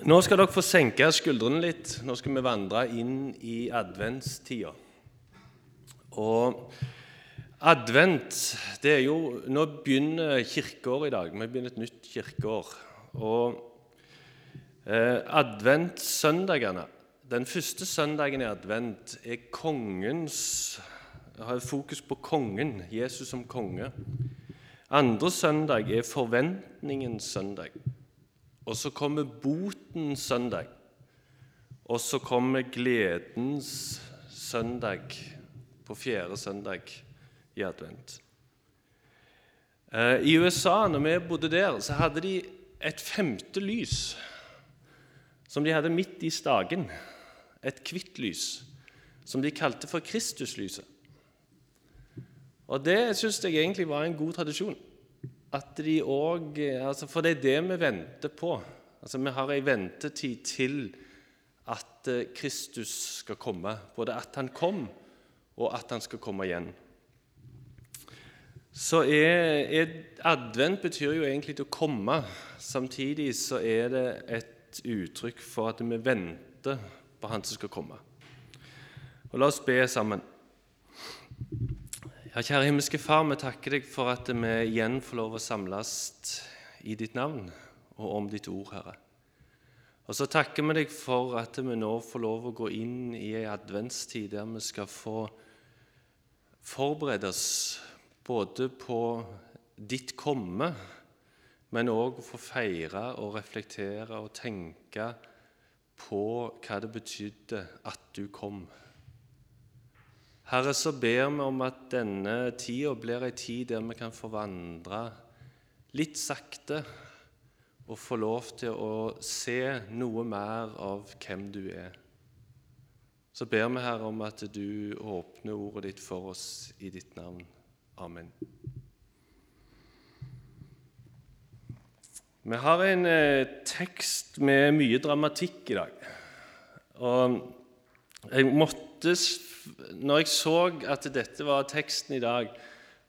Nå skal dere få senke skuldrene litt. Nå skal vi vandre inn i adventstida. Og advent det er jo Nå begynner kirkeåret i dag. Vi begynner et nytt kirkeår. Og eh, adventssøndagene Den første søndagen i advent er kongens har fokus på kongen, Jesus som konge. Andre søndag er forventningens søndag. Og så kommer botens søndag. Og så kommer gledens søndag på fjerde søndag i advent. Eh, I USA, når vi bodde der, så hadde de et femte lys som de hadde midt i stagen. Et hvitt lys som de kalte for Kristuslyset. Og det syns jeg egentlig var en god tradisjon. At de også, altså For det er det vi venter på. Altså Vi har ei ventetid til at eh, Kristus skal komme. Både at han kom, og at han skal komme igjen. Så er, er, Advent betyr jo egentlig å komme. Samtidig så er det et uttrykk for at vi venter på Han som skal komme. Og La oss be sammen. Ja, kjære himmelske Far, vi takker deg for at vi igjen får lov å samles i ditt navn og om ditt ord, Herre. Og så takker vi deg for at vi nå får lov å gå inn i ei adventstid der vi skal få forberede oss både på ditt komme, men òg få feire og reflektere og tenke på hva det betydde at du kom. Herre, så ber vi om at denne tida blir ei tid der vi kan få vandre litt sakte og få lov til å se noe mer av hvem du er. Så ber vi, Herre, om at du åpner ordet ditt for oss i ditt navn. Amen. Vi har en eh, tekst med mye dramatikk i dag. Og jeg måtte når jeg så at dette var teksten i dag,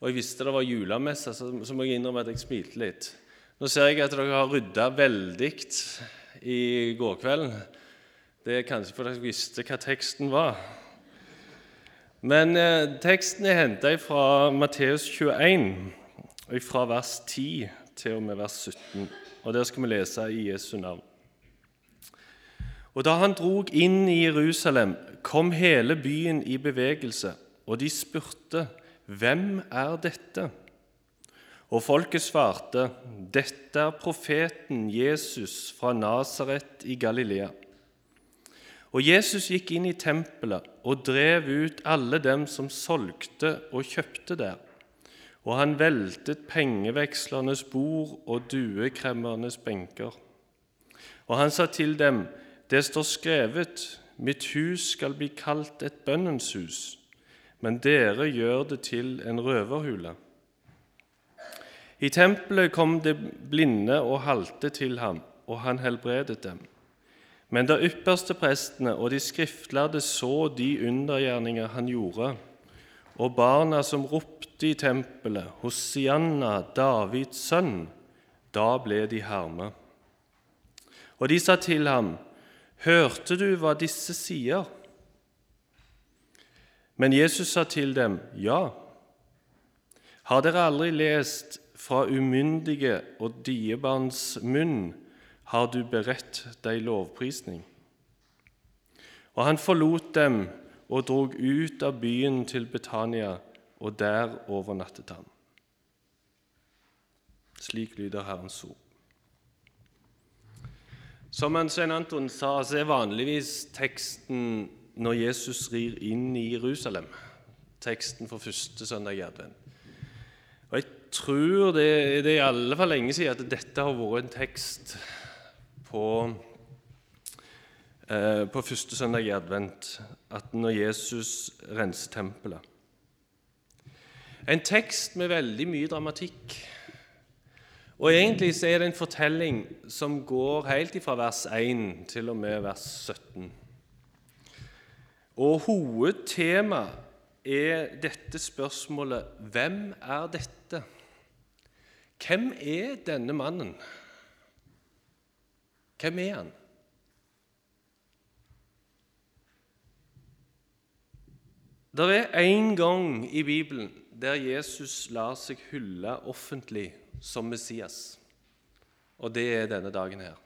og jeg visste det var julemesse, så, så må jeg innrømme at jeg smilte litt. Nå ser jeg at dere har rydda veldig i går kveld. Det er kanskje fordi dere visste hva teksten var. Men eh, teksten er henta fra Matteus 21, fra vers 10 til og med vers 17. Og Der skal vi lese i Jesu navn. Og da han drog inn i Jerusalem, kom hele byen i bevegelse, og de spurte, 'Hvem er dette?' Og folket svarte, 'Dette er profeten Jesus fra Nasaret i Galilea.' Og Jesus gikk inn i tempelet og drev ut alle dem som solgte og kjøpte der. Og han veltet pengevekslernes bord og duekremmernes benker. Og han sa til dem, det står skrevet:" Mitt hus skal bli kalt et bønnens hus, men dere gjør det til en røverhule. I tempelet kom det blinde og halte til ham, og han helbredet dem. Men da ypperste prestene og de skriftlærde så de undergjerninger han gjorde, og barna som ropte i tempelet, Hosianna, Davids sønn, da ble de herme. Og de sa til ham, Hørte du hva disse sier? Men Jesus sa til dem, Ja. Har dere aldri lest fra umyndige og diebarns munn har du beredt deg lovprisning? Og han forlot dem og drog ut av byen til Betania, og der overnattet han. Slik lyder Herrens ord. Som Svein Anton sa, så er vanligvis teksten når Jesus rir inn i Jerusalem, teksten for første søndag i advent. Og Jeg tror det, det er i alle fall lenge siden at dette har vært en tekst på, eh, på første søndag i advent, at når Jesus renser tempelet. En tekst med veldig mye dramatikk og Egentlig så er det en fortelling som går helt fra vers 1 til og med vers 17. Og hovedtema er dette spørsmålet Hvem er dette? Hvem er denne mannen? Hvem er han? Det er én gang i Bibelen der Jesus lar seg hylle offentlig som Messias, og det er denne dagen her.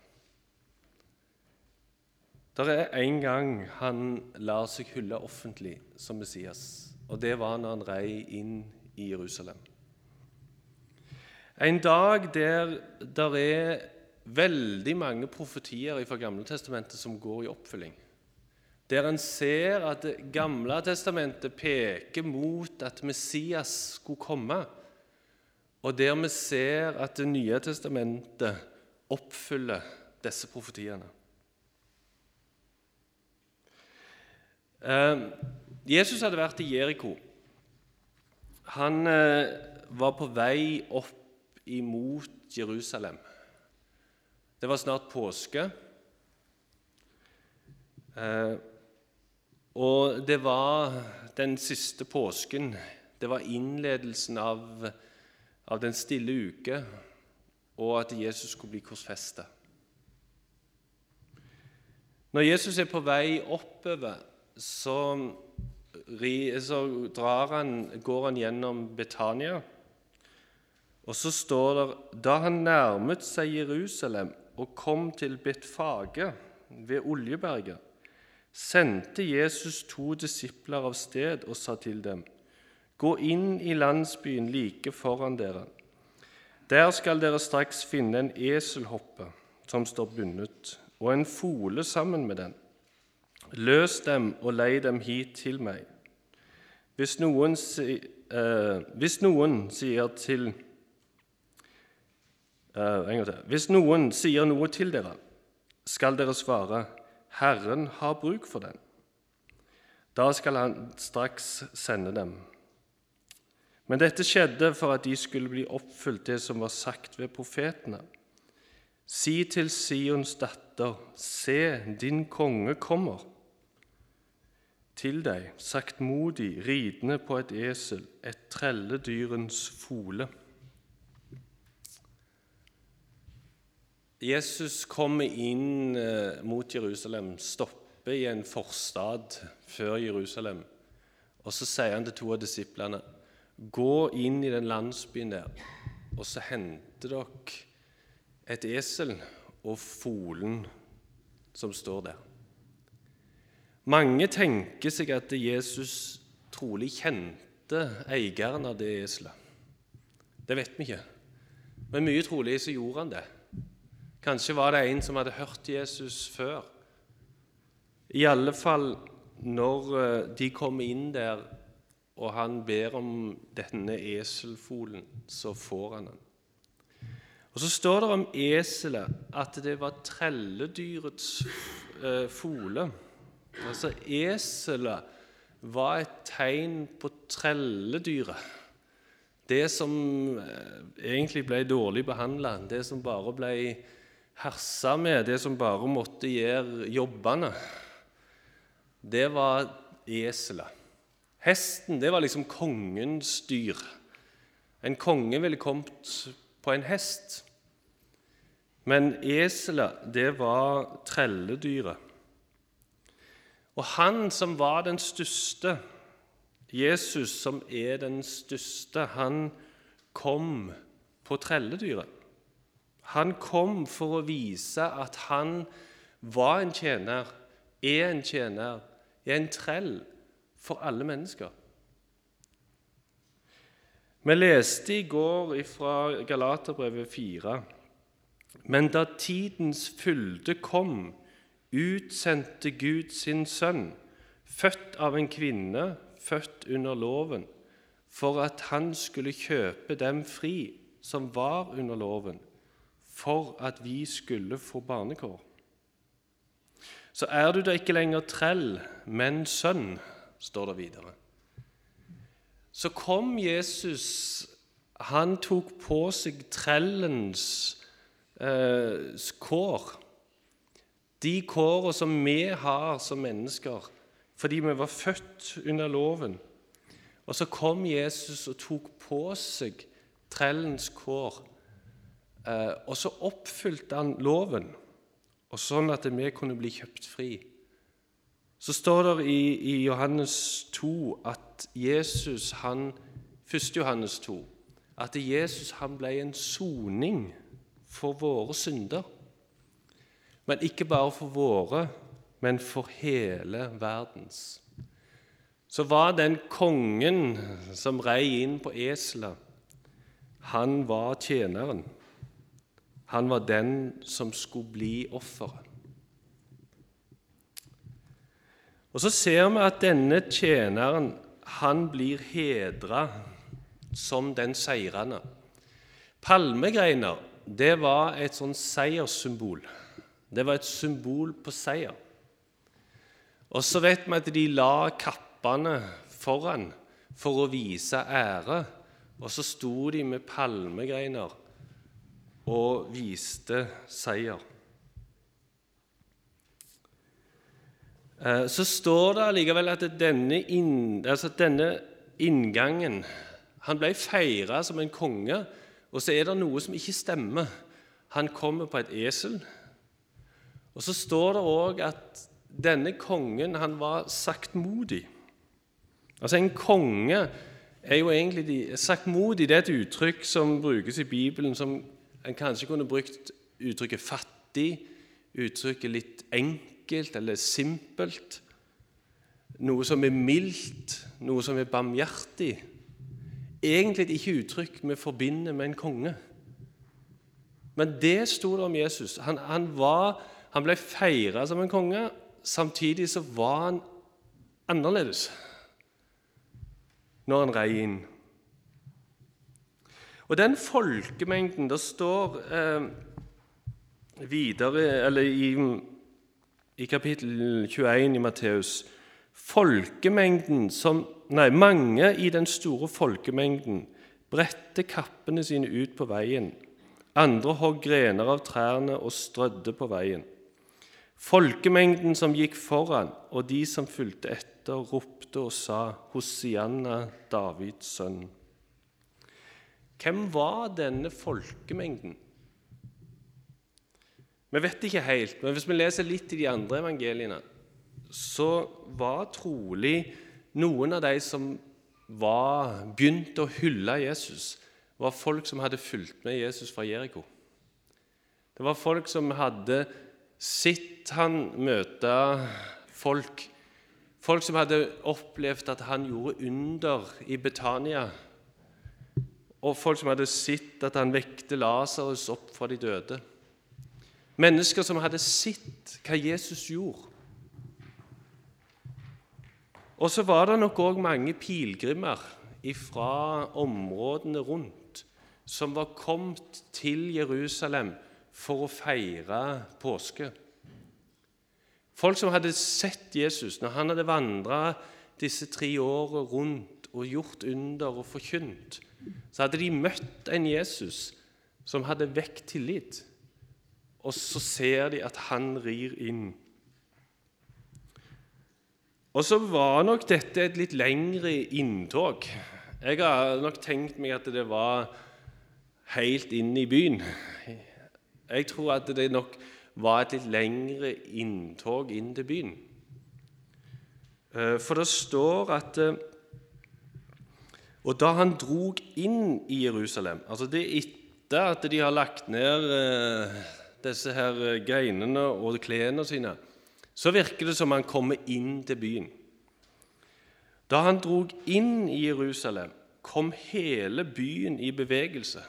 Det er en gang han lar seg hylle offentlig som Messias, og det var når han rei inn i Jerusalem. En dag der det er veldig mange profetier fra Gamletestamentet som går i oppfylling. Der en ser at Gamletestamentet gamle testamentet peker mot at Messias skulle komme. Og der vi ser at Det nye testamentet oppfyller disse profetiene. Eh, Jesus hadde vært i Jeriko. Han eh, var på vei opp imot Jerusalem. Det var snart påske. Eh, og det var den siste påsken. Det var innledelsen av, av den stille uke, og at Jesus skulle bli korsfesta. Når Jesus er på vei oppover, så, så han, går han gjennom Betania. Og så står det da han nærmet seg Jerusalem og kom til Betfage ved Oljeberget, sendte Jesus to disipler av sted og sa til dem.: Gå inn i landsbyen like foran dere. Der skal dere straks finne en eselhoppe som står bundet, og en fole sammen med den. Løs dem og lei dem hit til meg. Hvis noen, eh, hvis noen sier til eh, Hvis noen sier noe til dere, skal dere svare:" Herren har bruk for den. Da skal han straks sende dem. Men dette skjedde for at de skulle bli oppfylt, det som var sagt ved profetene. Si til Sions datter, se, din konge kommer. Til deg, saktmodig, ridende på et esel, et trelledyrens fole. Jesus kommer inn eh, mot Jerusalem, stopper i en forstad før Jerusalem. Og Så sier han til to av disiplene.: Gå inn i den landsbyen der, og så henter dere et esel og folen som står der. Mange tenker seg at Jesus trolig kjente eieren av det eselet. Det vet vi ikke, men mye trolig så gjorde han det. Kanskje var det en som hadde hørt Jesus før. I alle fall når eh, de kommer inn der, og han ber om denne eselfolen, så får han den. Og Så står det om eselet at det var trelledyrets eh, fole. Altså Eselet var et tegn på trelledyret. Det som eh, egentlig ble dårlig behandla, det som bare ble hersa med, det som bare måtte gjøre jobbene, det var eselet. Hesten det var liksom kongens dyr. En konge ville kommet på en hest. Men eselet, det var trelledyret. Og han som var den største, Jesus som er den største, han kom på trelledyret. Han kom for å vise at han var en tjener, er en tjener, er en trell for alle mennesker. Vi leste i går fra Galaterbrevet 4. Men da tidens fylde kom, utsendte Gud sin sønn, født av en kvinne, født under loven, for at han skulle kjøpe dem fri som var under loven for at vi skulle få barnekår. Så er du da ikke lenger trell, men sønn, står det videre. Så kom Jesus, han tok på seg trellens eh, kår. De kårene som vi har som mennesker fordi vi var født under loven. Og så kom Jesus og tok på seg trellens kår Eh, og så oppfylte han loven, og sånn at vi kunne bli kjøpt fri. Så står det i, i Johannes 2 at Jesus, han, 1. Johannes 2 at Jesus han ble en soning for våre synder. Men ikke bare for våre, men for hele verdens. Så var den kongen som rei inn på eselet, han var tjeneren. Han var den som skulle bli offeret. Og Så ser vi at denne tjeneren han blir hedra som den seirende. Palmegreiner det var et sånn seierssymbol. Det var et symbol på seier. Og så vet vi at de la kappene foran for å vise ære. Og så sto de med palmegreiner og viste seier. Så står det allikevel at denne, inn, altså denne inngangen Han ble feira som en konge, og så er det noe som ikke stemmer. Han kommer på et esel. Og så står det òg at denne kongen han var saktmodig. Altså En konge er jo egentlig Saktmodig det er et uttrykk som brukes i Bibelen som en kanskje kunne brukt uttrykket fattig, uttrykket litt enkelt enkelt eller simpelt, noe som er mildt, noe som er barmhjertig. Egentlig ikke uttrykk vi forbinder med en konge. Men det sto det om Jesus. Han, han, var, han ble feira som en konge. Samtidig så var han annerledes når han rei inn. Og den folkemengden Det står eh, videre eller i i kapittel 21 i Matteus folkemengden som, nei, Mange i den store folkemengden bredte kappene sine ut på veien. Andre hogg grener av trærne og strødde på veien. Folkemengden som gikk foran, og de som fulgte etter, ropte og sa, Hosianna, Davids sønn. Hvem var denne folkemengden? Vi vet ikke helt, men hvis vi leser litt i de andre evangeliene, så var trolig noen av de som var, begynte å hylle Jesus, var folk som hadde fulgt med Jesus fra Jeriko. Det var folk som hadde sett han møte folk. Folk som hadde opplevd at han gjorde under i Betania. Og folk som hadde sett at han vekte Lasarus opp fra de døde. Mennesker som hadde sett hva Jesus gjorde. Og så var det nok òg mange pilegrimer fra områdene rundt som var kommet til Jerusalem for å feire påske. Folk som hadde sett Jesus når han hadde vandra disse tre årene rundt og gjort under og forkynt, så hadde de møtt en Jesus som hadde vekt tillit og så ser de at han rir inn. Og så var nok dette et litt lengre inntog. Jeg har nok tenkt meg at det var helt inn i byen. Jeg tror at det nok var et litt lengre inntog inn til byen. Eh, for det står at eh, Og da han drog inn i Jerusalem altså Det er etter at de har lagt ned eh, disse her eh, greinene og klærne sine, så virker det som han kommer inn til byen. Da han drog inn i Jerusalem, kom hele byen i bevegelse.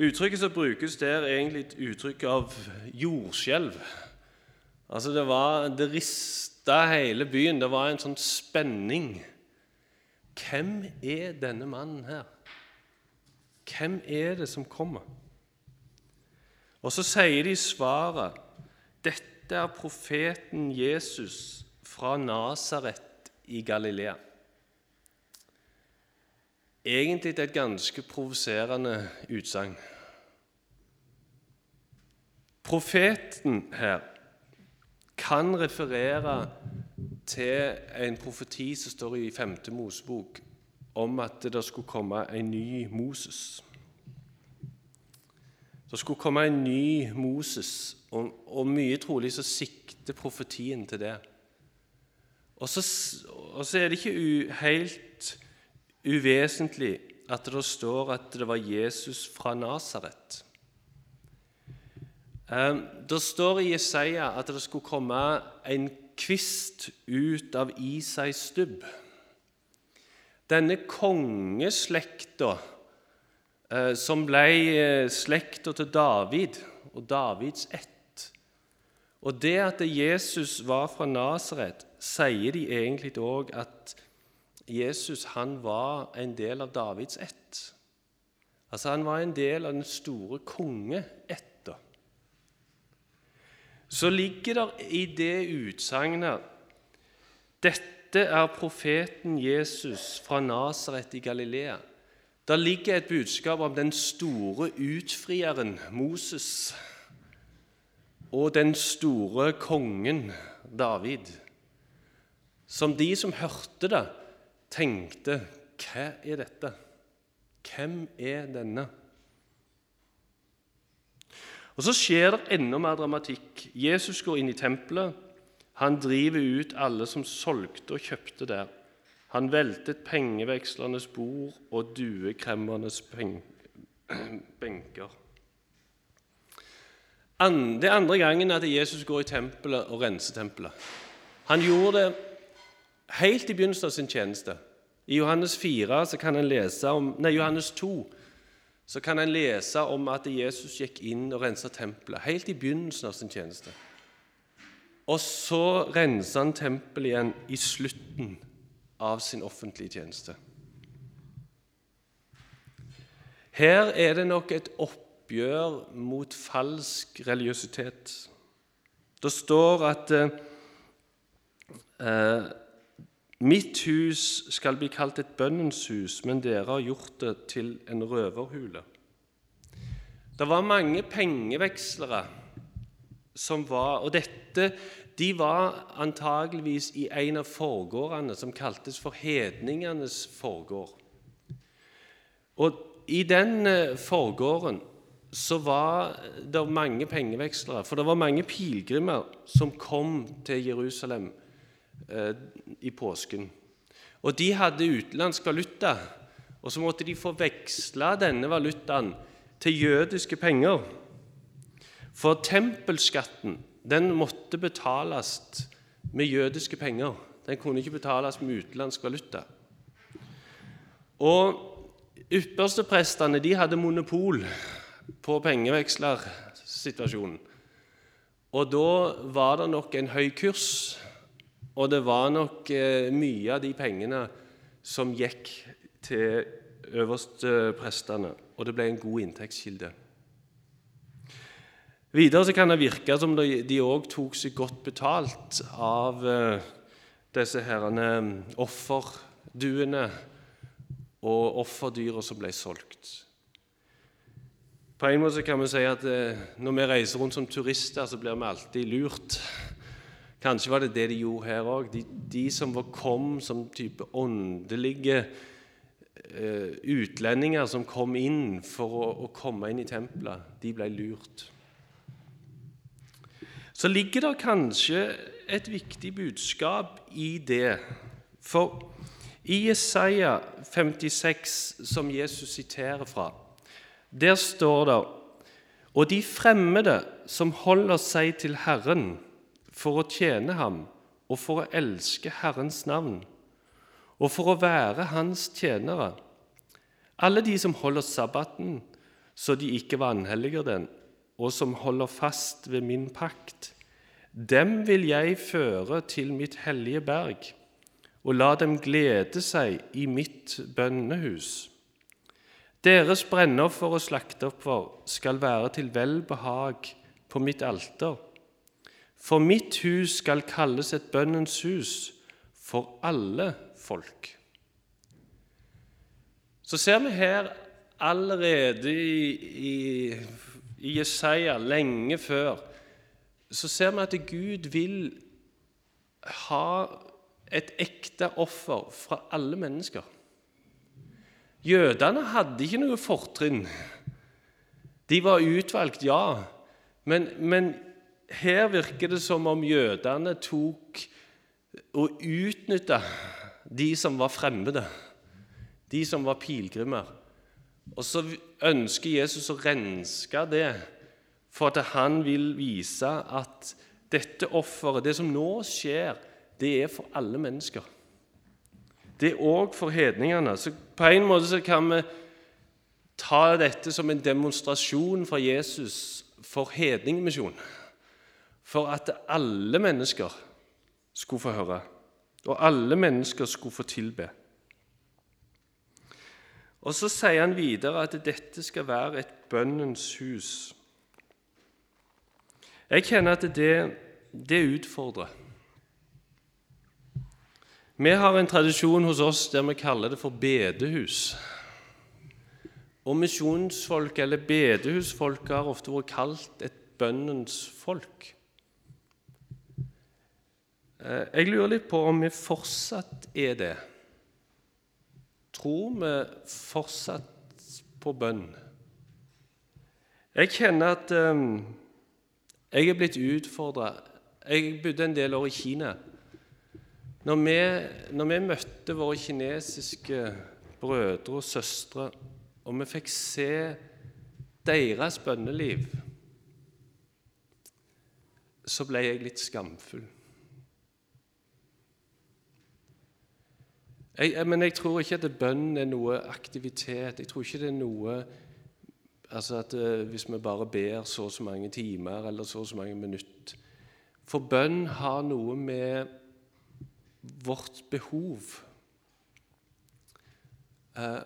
Uttrykket som brukes der, er egentlig et uttrykk av jordskjelv. Altså det, var, det rista hele byen. Det var en sånn spenning. Hvem er denne mannen her? Hvem er det som kommer? Og så sier de svaret dette er profeten Jesus fra Nasaret i Galilea. Egentlig et ganske provoserende utsagn. Profeten her kan referere til en profeti som står i 5. Mosebok, om at det skulle komme en ny Moses. Det skulle komme en ny Moses, og, og mye trolig så sikter profetien til det. Og så, og så er det ikke u, helt uvesentlig at det står at det var Jesus fra Nasaret. Ehm, det står i Jesaja at det skulle komme en kvist ut av Isais stubb. Denne kongeslekta som ble eh, slekta til David og Davids ett. Og det at Jesus var fra Nasaret, sier de egentlig òg at Jesus han var en del av Davids ett. Altså Han var en del av den store kongeætta. Så ligger det i det utsagnet dette er profeten Jesus fra Nasaret i Galilea. Der ligger et budskap om den store utfrieren Moses og den store kongen David, som de som hørte det, tenkte Hva er dette? Hvem er denne? Og Så skjer det enda mer dramatikk. Jesus går inn i tempelet. Han driver ut alle som solgte og kjøpte der. Han veltet pengevekslernes bord og duekremmernes benker. Det er andre gangen at Jesus går i tempelet og renser tempelet. Han gjorde det helt i begynnelsen av sin tjeneste. I Johannes 4 så kan en lese om, nei, Johannes 2 så kan en lese om at Jesus gikk inn og renset tempelet helt i begynnelsen av sin tjeneste. Og så renser han tempelet igjen i slutten av sin offentlige tjeneste. Her er det nok et oppgjør mot falsk religiøsitet. Det står at eh, Mitt hus skal bli kalt et bønnens hus, men dere har gjort det til en røverhule. Det var mange pengevekslere som var Og dette de var antageligvis i en av forgårdene som kaltes for hedningenes forgård. Og i den eh, forgården så var det mange pengevekslere, for det var mange pilegrimer som kom til Jerusalem Eh, i påsken. Og De hadde utenlandsk valuta, og så måtte de få veksle denne valutaen til jødiske penger. For tempelskatten den måtte betales med jødiske penger. Den kunne ikke betales med utenlandsk valuta. Og Yppersteprestene de hadde monopol på pengevekslersituasjonen. Og da var det nok en høy kurs og det var nok eh, mye av de pengene som gikk til øversteprestene, og det ble en god inntektskilde. Videre så kan det virke som de òg tok seg godt betalt av eh, disse herrene offerduene og offerdyra som ble solgt. På en måte kan vi si at eh, Når vi reiser rundt som turister, så blir vi alltid lurt Kanskje var det det de gjorde her òg. De, de, som kom som type åndelige utlendinger som kom inn for å, å, komme inn i tempelet, de ble lurt. Så ligger det kanskje et viktig budskap i det. For i Jesaja 56, som Jesus siterer fra, der står det Og de fremmede som holder seg til Herren, for å tjene ham og for å elske Herrens navn og for å være hans tjenere. Alle de som holder sabbaten så de ikke vanhelliger den, og som holder fast ved min pakt, dem vil jeg føre til mitt hellige berg og la dem glede seg i mitt bønnehus. Deres brennoffer og slakteoffer skal være til velbehag på mitt alter. For mitt hus skal kalles et bønnens hus for alle folk. Så ser vi her allerede i, i, i Jesaja, lenge før, så ser vi at Gud vil ha et ekte offer fra alle mennesker. Jødene hadde ikke noe fortrinn. De var utvalgt, ja, men, men her virker det som om jødene tok og utnytta de som var fremmede, de som var pilegrimer. Og så ønsker Jesus å renske det, for at han vil vise at dette offeret, det som nå skjer, det er for alle mennesker. Det er òg for hedningene. Så på en måte kan vi ta dette som en demonstrasjon fra Jesus for hedningmisjon. For at alle mennesker skulle få høre, og alle mennesker skulle få tilbe. Og Så sier han videre at dette skal være et bønnens hus. Jeg kjenner at det, det utfordrer. Vi har en tradisjon hos oss der vi kaller det for bedehus. Og misjonsfolk, eller bedehusfolk, har ofte vært kalt et bønnens folk. Eh, jeg lurer litt på om vi fortsatt er det. Tror vi fortsatt på bønn? Jeg kjenner at um, jeg er blitt utfordra. Jeg bodde en del år i Kina. Når vi, når vi møtte våre kinesiske brødre og søstre og vi fikk se deres bønneliv, så ble jeg litt skamfull. Jeg, men jeg tror ikke at bønn er noe aktivitet. Jeg tror ikke det er noe altså at uh, Hvis vi bare ber så og så mange timer eller så og så mange minutter For bønn har noe med vårt behov uh,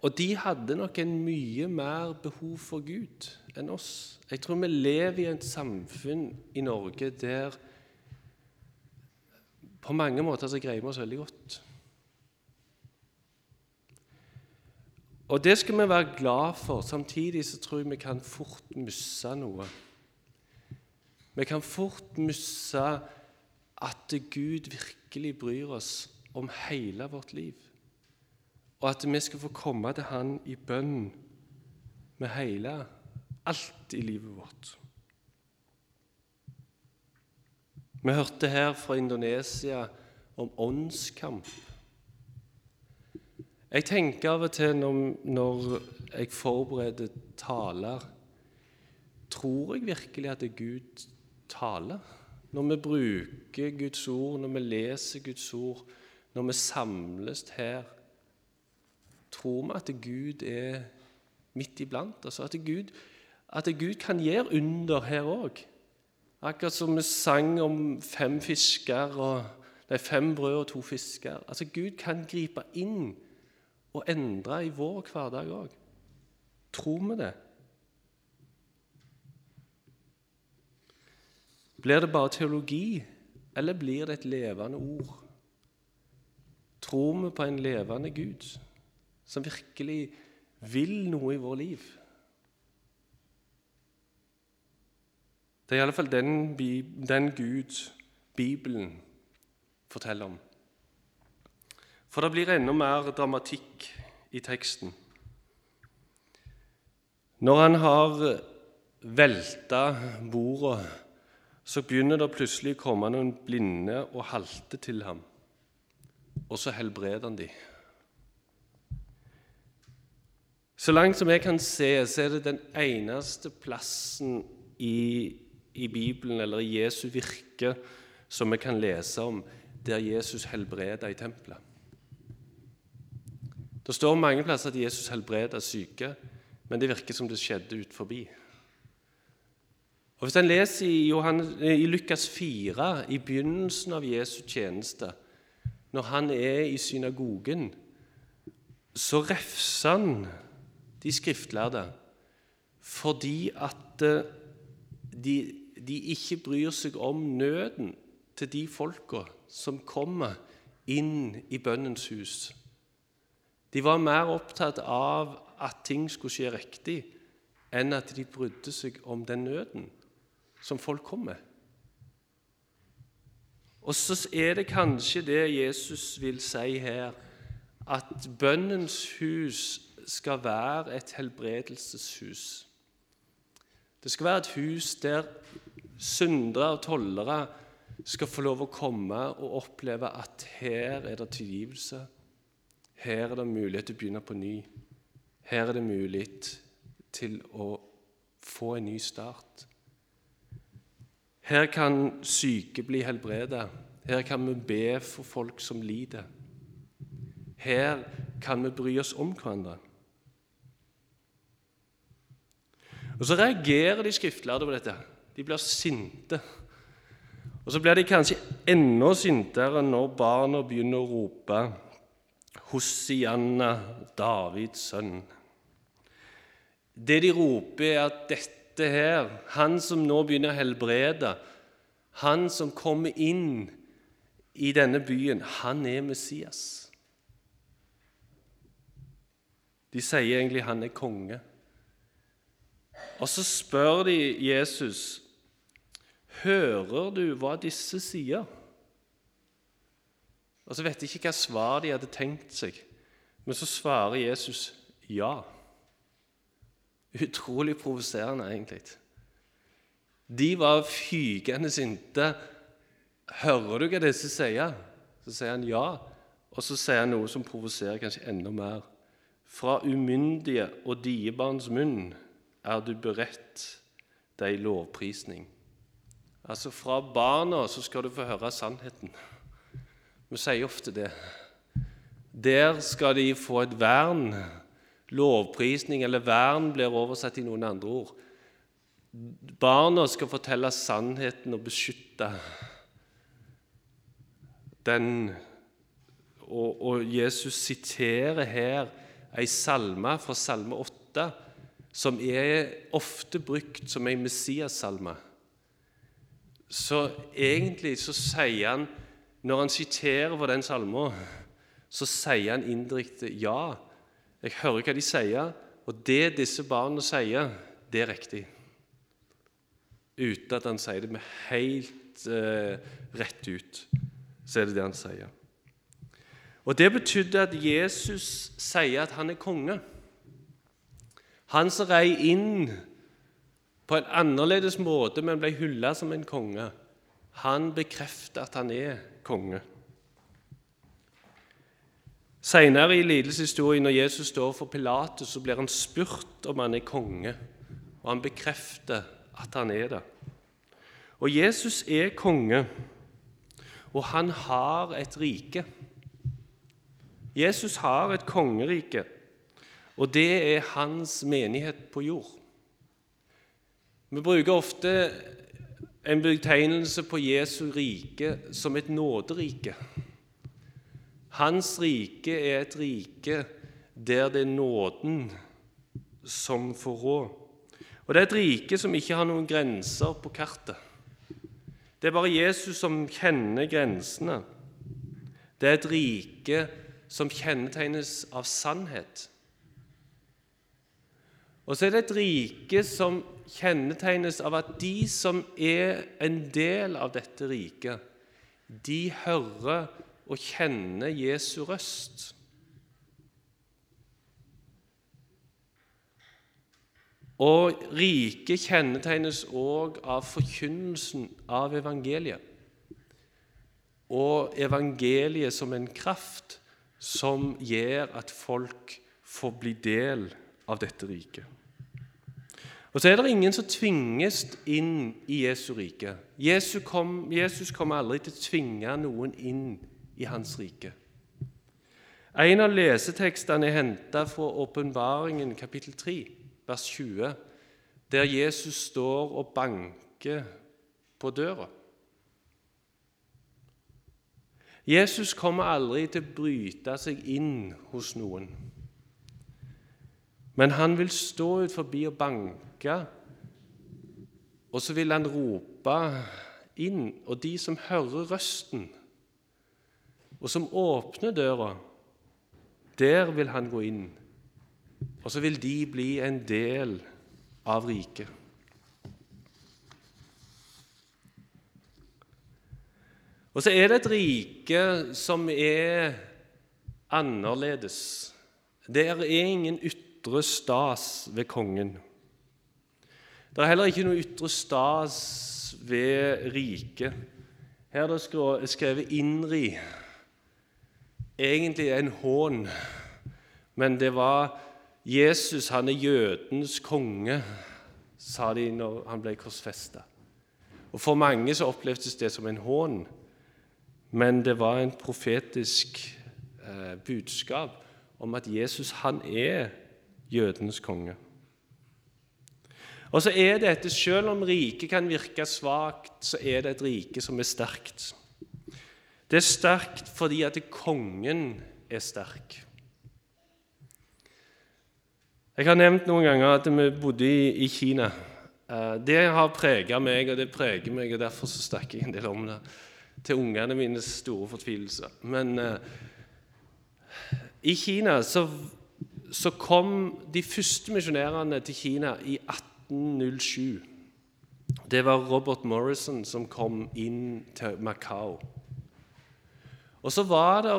og de hadde nok en mye mer behov for Gud enn oss. Jeg tror vi lever i et samfunn i Norge der på mange måter så greier vi oss veldig godt. Og det skal vi være glad for. Samtidig så tror jeg vi kan fort miste noe. Vi kan fort miste at Gud virkelig bryr oss om hele vårt liv og at vi skal få komme til Han i bønn med hele alt i livet vårt. Vi hørte her fra Indonesia om åndskamp. Jeg tenker av og til når, når jeg forbereder taler Tror jeg virkelig at Gud taler? Når vi bruker Guds ord, når vi leser Guds ord, når vi samles her tror vi at Gud er midt iblant Altså At Gud, at Gud kan gjøre under her òg. Akkurat som vi sang om fem fisker og, nei, fem brød og to fisker. Altså Gud kan gripe inn og endre i vår hverdag òg. Tror vi det? Blir det bare teologi, eller blir det et levende ord? Tror vi på en levende Gud? som virkelig vil noe i vår liv. Det er i alle fall den, den Gud Bibelen forteller om. For det blir enda mer dramatikk i teksten. Når han har velta bordet, så begynner det plutselig å komme noen blinde og halte til ham. Og så helbreder han dem. Så langt som jeg kan se, så er det den eneste plassen i, i Bibelen eller i Jesu virke som vi kan lese om der Jesus helbreda i tempelet. Det står mange plasser at Jesus helbreda syke, men det virker som det skjedde ut forbi. Og Hvis en leser i, Johannes, i Lukas 4, i begynnelsen av Jesu tjeneste, når han er i synagogen, så refser han de skriftlærde, fordi at eh, de, de ikke bryr seg om nøden til de folka som kommer inn i bønnens hus. De var mer opptatt av at ting skulle skje riktig, enn at de brydde seg om den nøden som folk kom med. Og så er det kanskje det Jesus vil si her, at bønnens hus skal være et helbredelseshus. Det skal være et hus der syndere og tollere skal få lov å komme og oppleve at her er det tilgivelse. Her er det mulighet til å begynne på ny. Her er det mulighet til å få en ny start. Her kan syke bli helbredet. Her kan vi be for folk som lider. Her kan vi bry oss om hverandre. Og Så reagerer de skriftlærde på dette. De blir sinte. Og Så blir de kanskje enda sintere når barna begynner å rope Hosianna, Davids sønn. Det de roper, er at dette her, han som nå begynner å helbrede, han som kommer inn i denne byen, han er Messias. De sier egentlig han er konge. Og så spør de Jesus, 'Hører du hva disse sier?' Og så vet de ikke hva svar de hadde tenkt seg, men så svarer Jesus ja. Utrolig provoserende, egentlig. De var fygende sinte. 'Hører du hva disse sier?' Så sier han ja, og så sier han noe som provoserer kanskje enda mer. Fra umyndige og diebarns munn er du beredt deg lovprisning. Altså Fra barna så skal du få høre sannheten. Vi sier ofte det. Der skal de få et vern. Lovprisning eller vern blir oversatt i noen andre ord. Barna skal fortelle sannheten og beskytte den. Og, og Jesus siterer her ei salme fra Salme 8, som er ofte brukt som en Messias-salme. Så egentlig så sier han, når han siterer på den salma, så sier han indirekte ja. Jeg hører hva de sier, og det disse barna sier, det er riktig. Uten at han sier det med helt eh, rett ut, så er det det han sier. Og Det betydde at Jesus sier at han er konge. Han som rei inn på en annerledes måte, men ble hylla som en konge, han bekrefter at han er konge. Senere i lidelseshistorien, når Jesus står for Pilatus, så blir han spurt om han er konge, og han bekrefter at han er det. Og Jesus er konge, og han har et rike. Jesus har et kongerike, og det er hans menighet på jord. Vi bruker ofte en betegnelse på Jesu rike som et nåderike. Hans rike er et rike der det er nåden som får rå. Og det er et rike som ikke har noen grenser på kartet. Det er bare Jesus som kjenner grensene. Det er et rike som kjennetegnes av sannhet. Og så er det et rike som kjennetegnes av at de som er en del av dette riket, de hører og kjenner Jesu røst. Og riket kjennetegnes òg av forkynnelsen av evangeliet. Og evangeliet som en kraft som gjør at folk får bli del av dette riket. Og så er det ingen som tvinges inn i Jesu rike. Jesus, kom, kommer aldri til å tvinge noen inn i hans rike. En av lesetekstene er henta fra Åpenbaringen kapittel 3, vers 20, der Jesus står og banker på døra. Jesus kommer aldri til å bryte seg inn hos noen. Men han vil stå ut forbi og banke, og så vil han rope inn. Og de som hører røsten, og som åpner døra, der vil han gå inn. Og så vil de bli en del av riket. Og så er det et rike som er annerledes. Det er ingen ytre stas ved kongen. Det er heller ikke noe ytre stas ved riket. Her er det skrevet 'innri'. Egentlig en hån, men det var Jesus, han er jødens konge, sa de når han ble korsfesta. Og For mange så opplevdes det som en hån, men det var en profetisk eh, budskap om at Jesus han er jødenes konge. Og så er dette, Selv om riket kan virke svakt, så er det et rike som er sterkt. Det er sterkt fordi at kongen er sterk. Jeg har nevnt noen ganger at vi bodde i, Kina. Eh, det har preget meg, og det preger meg, og derfor så snakker jeg en del om det til ungene mines store fortvilelse. Men uh, i Kina så, så, kom de første misjonærene til Kina i 1807. Det var Robert Morrison som kom inn til Macau. Og så var det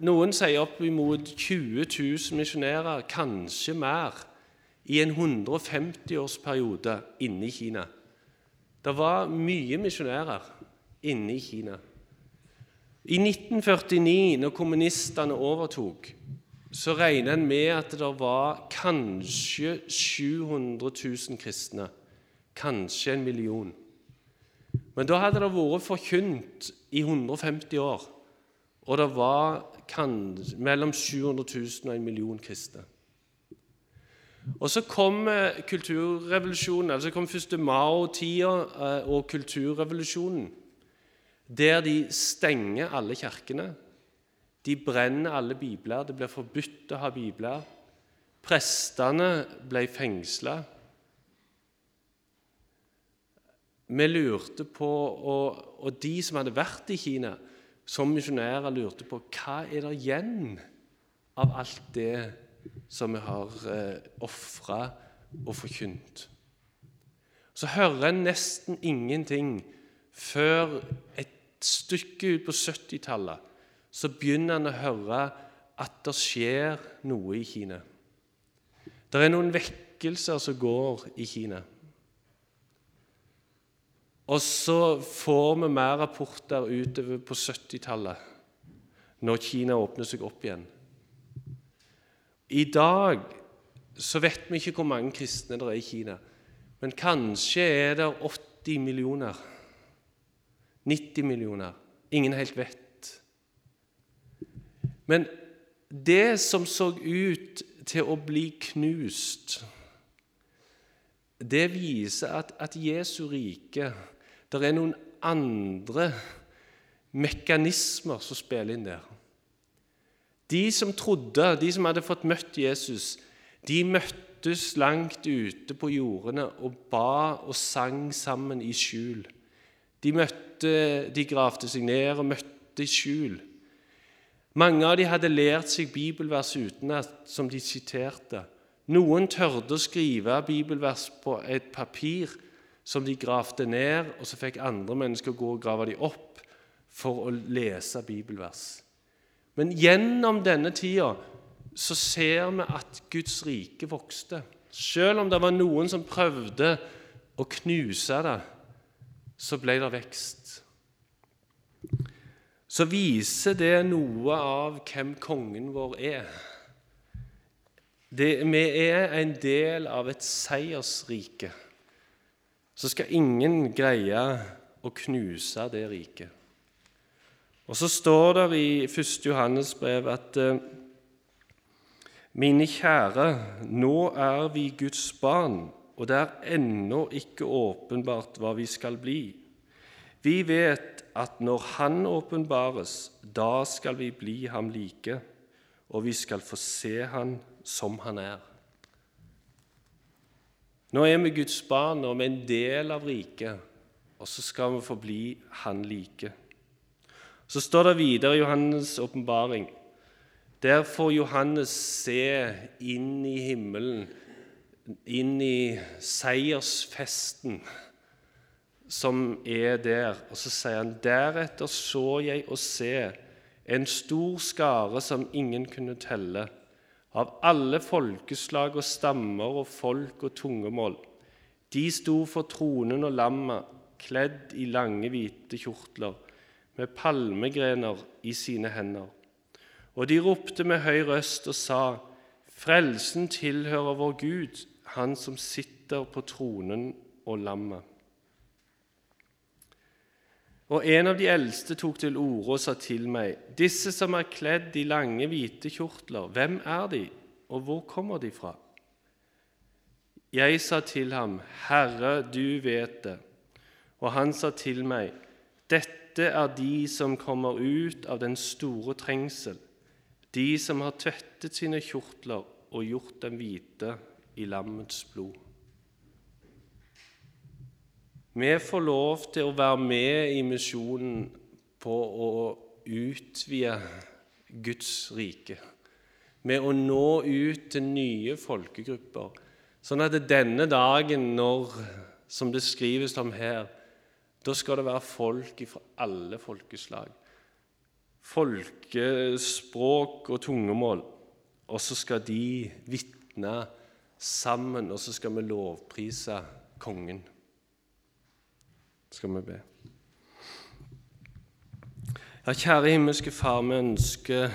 noen sier oppimot 20 000 misjonærer, kanskje mer, i en 150-årsperiode inne i Kina. Det var mye misjonærer inne i Kina. I 1949, når kommunistene overtok, så regner en med at det var kanskje 700 000 kristne. Kanskje en million. Men da hadde det vært forkynt i 150 år, og det var mellom 700 000 og en million kristne. Og Så kom kulturrevolusjonen, altså kom første Mao-tida eh, og kulturrevolusjonen, der de stenger alle kirkene. De brenner alle bibler. Det blir forbudt å ha bibler. Prestene ble fengsla. Vi lurte på, og, og de som hadde vært i Kina, som misjonærer lurte på hva er det igjen av alt det som vi har eh, ofra og forkynt. Så hører en nesten ingenting før et stykke ut på 70-tallet så begynner en å høre at det skjer noe i Kina. Det er noen vekkelser som går i Kina. Og så får vi mer rapporter utover på 70-tallet, når Kina åpner seg opp igjen. I dag så vet vi ikke hvor mange kristne det er i Kina, men kanskje er det 80 millioner. 90 millioner. Ingen helt vet. Men det som så ut til å bli knust, det viser at, at Jesu rike det er noen andre mekanismer som spiller inn der. De som trodde, de som hadde fått møtt Jesus, de møttes langt ute på jordene og ba og sang sammen i skjul. De møtte, de gravde seg ned og møtte i skjul. Mange av dem hadde lært seg bibelvers utenat, som de siterte. Noen tørde å skrive bibelvers på et papir som de gravde ned, og så fikk andre mennesker gå og grave dem opp for å lese bibelvers. Men gjennom denne tida så ser vi at Guds rike vokste. Selv om det var noen som prøvde å knuse det, så ble det vekst. Så viser det noe av hvem kongen vår er. Det, vi er en del av et seiersrike så skal ingen greie å knuse det riket. Og så står det i 1. Johannes brev at eh, Mine kjære, nå er vi Guds barn, og det er ennå ikke åpenbart hva vi skal bli. Vi vet at når Han åpenbares, da skal vi bli ham like, og vi skal få se Han som Han er. Nå er vi Guds barn, og vi er en del av riket, og så skal vi forbli Han like. Så står det videre i Johannes' åpenbaring. Der får Johannes se inn i himmelen, inn i seiersfesten som er der. Og så sier han deretter så jeg å se en stor skare som ingen kunne telle av alle folkeslag og stammer og folk og tungemål. De sto for tronen og lammet, kledd i lange, hvite kjortler, med palmegrener i sine hender. Og de ropte med høy røst og sa:" Frelsen tilhører vår Gud, Han som sitter på tronen og lammet. Og en av de eldste tok til orde og sa til meg.: Disse som er kledd i lange, hvite kjortler, hvem er de, og hvor kommer de fra? Jeg sa til ham, Herre, du vet det. Og han sa til meg, Dette er de som kommer ut av den store trengsel, de som har tvettet sine kjortler og gjort dem hvite i lammets blod. Vi får lov til å være med i misjonen på å utvide Guds rike, med å nå ut til nye folkegrupper, sånn at denne dagen, når, som det skrives om her, da skal det være folk fra alle folkeslag, folkespråk og tungemål, og så skal de vitne sammen, og så skal vi lovprise kongen skal vi be. Ja, kjære himmelske Far, vi ønsker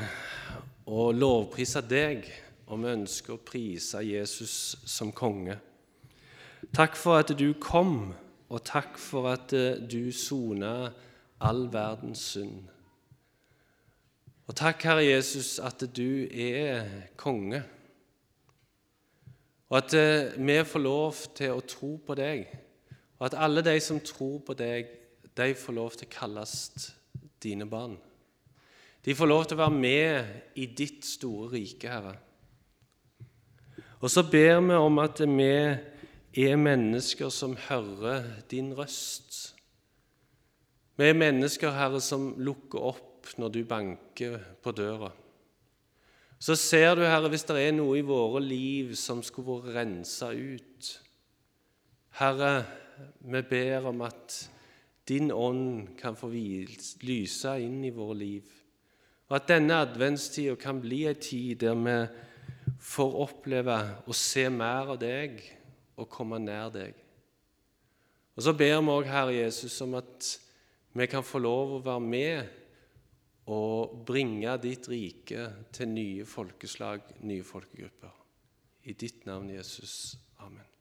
å lovprise deg, og vi ønsker å prise Jesus som konge. Takk for at du kom, og takk for at du sona all verdens synd. Og takk, Herre Jesus, at du er konge, og at vi får lov til å tro på deg og at alle de som tror på deg, de får lov til å kalles dine barn. De får lov til å være med i ditt store rike, Herre. Og så ber vi om at vi er mennesker som hører din røst. Vi er mennesker, Herre, som lukker opp når du banker på døra. Så ser du, Herre, hvis det er noe i våre liv som skulle vært rensa ut. Herre, vi ber om at din ånd kan få lyse inn i våre liv, og at denne adventstida kan bli ei tid der vi får oppleve å se mer av deg og komme nær deg. Og Så ber vi òg, Herre Jesus, om at vi kan få lov å være med og bringe ditt rike til nye folkeslag, nye folkegrupper. I ditt navn, Jesus. Amen.